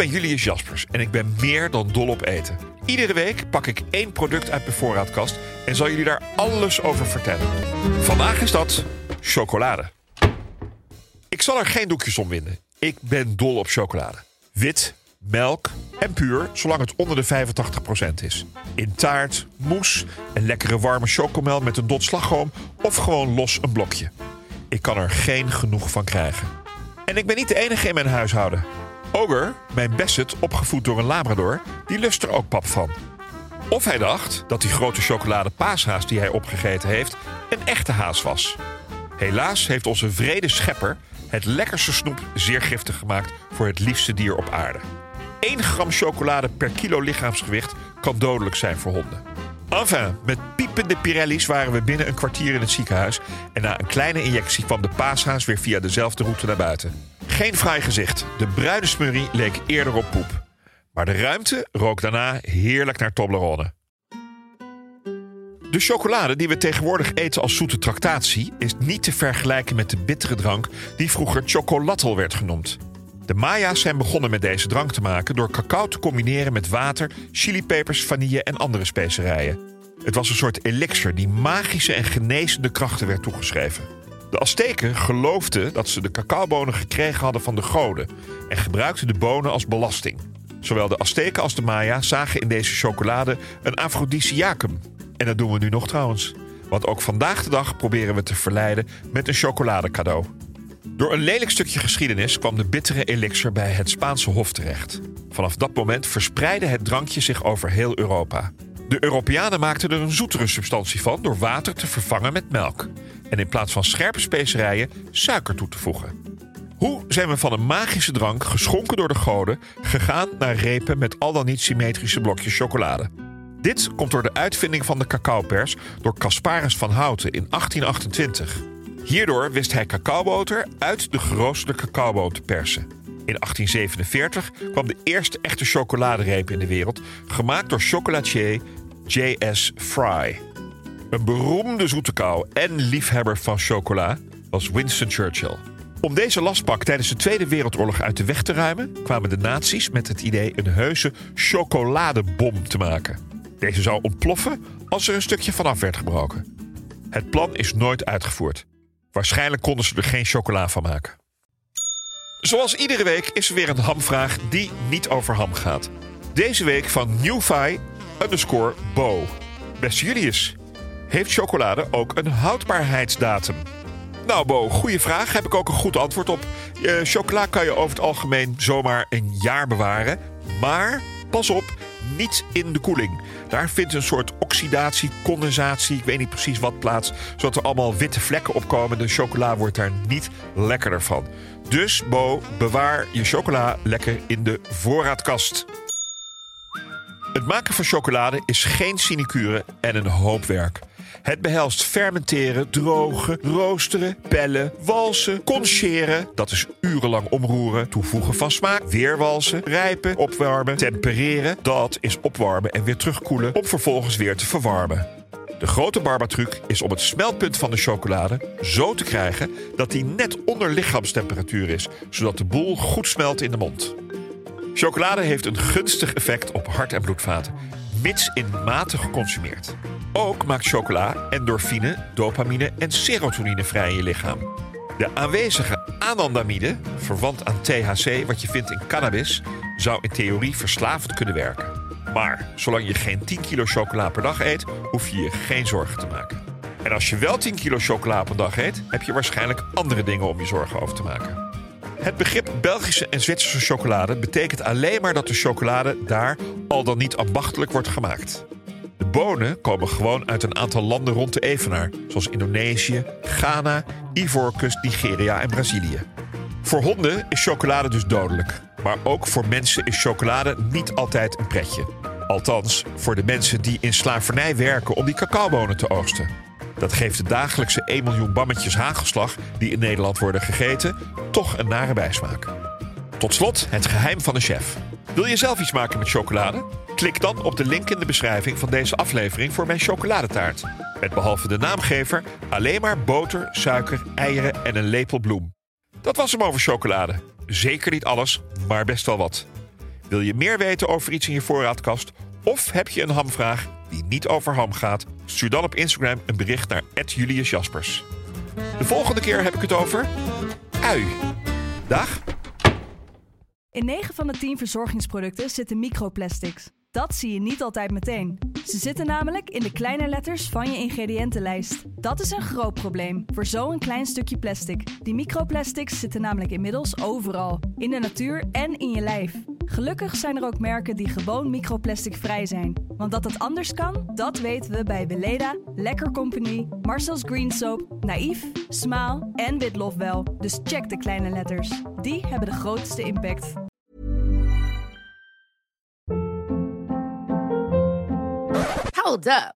Ben Julius Jaspers en ik ben meer dan dol op eten. Iedere week pak ik één product uit mijn voorraadkast en zal jullie daar alles over vertellen. Vandaag is dat chocolade. Ik zal er geen doekjes om winden. Ik ben dol op chocolade. Wit, melk en puur, zolang het onder de 85% is. In taart, mousse, een lekkere warme chocomel met een dot slagroom of gewoon los een blokje. Ik kan er geen genoeg van krijgen. En ik ben niet de enige in mijn huishouden. Oger, mijn Basset, opgevoed door een labrador, die lust er ook pap van. Of hij dacht dat die grote chocolade paashaas die hij opgegeten heeft een echte haas was. Helaas heeft onze vrede schepper het lekkerste snoep zeer giftig gemaakt voor het liefste dier op aarde. 1 gram chocolade per kilo lichaamsgewicht kan dodelijk zijn voor honden. Enfin, met piepende Pirelli's waren we binnen een kwartier in het ziekenhuis en na een kleine injectie kwam de paashaas weer via dezelfde route naar buiten. Geen fraai gezicht, de bruine smurrie leek eerder op poep. Maar de ruimte rook daarna heerlijk naar Toblerone. De chocolade die we tegenwoordig eten als zoete tractatie is niet te vergelijken met de bittere drank die vroeger chocolatl werd genoemd. De Maya's zijn begonnen met deze drank te maken door cacao te combineren met water, chilipepers, vanille en andere specerijen. Het was een soort elixir die magische en genezende krachten werd toegeschreven. De Azteken geloofden dat ze de cacaobonen gekregen hadden van de goden en gebruikten de bonen als belasting. Zowel de Azteken als de Maya zagen in deze chocolade een aphrodisiacum. En dat doen we nu nog trouwens. Want ook vandaag de dag proberen we te verleiden met een chocoladecadeau. Door een lelijk stukje geschiedenis kwam de bittere elixir bij het Spaanse hof terecht. Vanaf dat moment verspreidde het drankje zich over heel Europa. De Europeanen maakten er een zoetere substantie van door water te vervangen met melk. En in plaats van scherpe specerijen suiker toe te voegen. Hoe zijn we van een magische drank, geschonken door de goden, gegaan naar repen met al dan niet symmetrische blokjes chocolade? Dit komt door de uitvinding van de cacaopers door Casparus van Houten in 1828. Hierdoor wist hij cacaoboter uit de geroosterde cacaoboter te persen. In 1847 kwam de eerste echte chocoladereep in de wereld, gemaakt door chocolatier J.S. Fry. Een beroemde zoete kou en liefhebber van chocola was Winston Churchill. Om deze lastpak tijdens de Tweede Wereldoorlog uit de weg te ruimen, kwamen de nazi's met het idee een heuse chocoladebom te maken. Deze zou ontploffen als er een stukje vanaf werd gebroken. Het plan is nooit uitgevoerd. Waarschijnlijk konden ze er geen chocola van maken. Zoals iedere week is er weer een hamvraag die niet over ham gaat. Deze week van Newfy underscore Bo. Beste Julius, heeft chocolade ook een houdbaarheidsdatum? Nou Bo, goede vraag. Heb ik ook een goed antwoord op. Uh, chocola kan je over het algemeen zomaar een jaar bewaren. Maar pas op, niet in de koeling. Daar vindt een soort oxidatie, condensatie, ik weet niet precies wat plaats, zodat er allemaal witte vlekken opkomen. De chocola wordt daar niet lekkerder van. Dus Bo, bewaar je chocola lekker in de voorraadkast. Maken van chocolade is geen sinecure en een hoop werk. Het behelst fermenteren, drogen, roosteren, pellen, walsen, concheren. Dat is urenlang omroeren, toevoegen van smaak, weer walsen, rijpen, opwarmen, tempereren. Dat is opwarmen en weer terugkoelen om vervolgens weer te verwarmen. De grote barbatruc is om het smeltpunt van de chocolade zo te krijgen dat die net onder lichaamstemperatuur is, zodat de boel goed smelt in de mond. Chocolade heeft een gunstig effect op hart- en bloedvaten, mits in mate geconsumeerd. Ook maakt chocola endorfine, dopamine en serotonine vrij in je lichaam. De aanwezige anandamide, verwant aan THC wat je vindt in cannabis, zou in theorie verslavend kunnen werken. Maar zolang je geen 10 kilo chocola per dag eet, hoef je je geen zorgen te maken. En als je wel 10 kilo chocola per dag eet, heb je waarschijnlijk andere dingen om je zorgen over te maken. Het begrip Belgische en Zwitserse chocolade betekent alleen maar dat de chocolade daar al dan niet ambachtelijk wordt gemaakt. De bonen komen gewoon uit een aantal landen rond de Evenaar, zoals Indonesië, Ghana, Ivoorkust, Nigeria en Brazilië. Voor honden is chocolade dus dodelijk. Maar ook voor mensen is chocolade niet altijd een pretje. Althans, voor de mensen die in slavernij werken om die cacaobonen te oogsten. Dat geeft de dagelijkse 1 miljoen bammetjes hagelslag die in Nederland worden gegeten toch een nare bijsmaak. Tot slot het geheim van de chef. Wil je zelf iets maken met chocolade? Klik dan op de link in de beschrijving van deze aflevering voor mijn chocoladetaart. Met behalve de naamgever alleen maar boter, suiker, eieren en een lepel bloem. Dat was hem over chocolade. Zeker niet alles, maar best wel wat. Wil je meer weten over iets in je voorraadkast? Of heb je een hamvraag die niet over ham gaat? Stuur dan op Instagram een bericht naar Julius Jaspers. De volgende keer heb ik het over ui. Dag. In 9 van de 10 verzorgingsproducten zitten microplastics. Dat zie je niet altijd meteen. Ze zitten namelijk in de kleine letters van je ingrediëntenlijst. Dat is een groot probleem voor zo'n klein stukje plastic. Die microplastics zitten namelijk inmiddels overal, in de natuur en in je lijf. Gelukkig zijn er ook merken die gewoon microplastic vrij zijn. Want dat het anders kan, dat weten we bij Weleda, Lekker Company, Marcel's Green Soap, Naïef, Smaal en Witlof wel. Dus check de kleine letters. Die hebben de grootste impact. Hold up.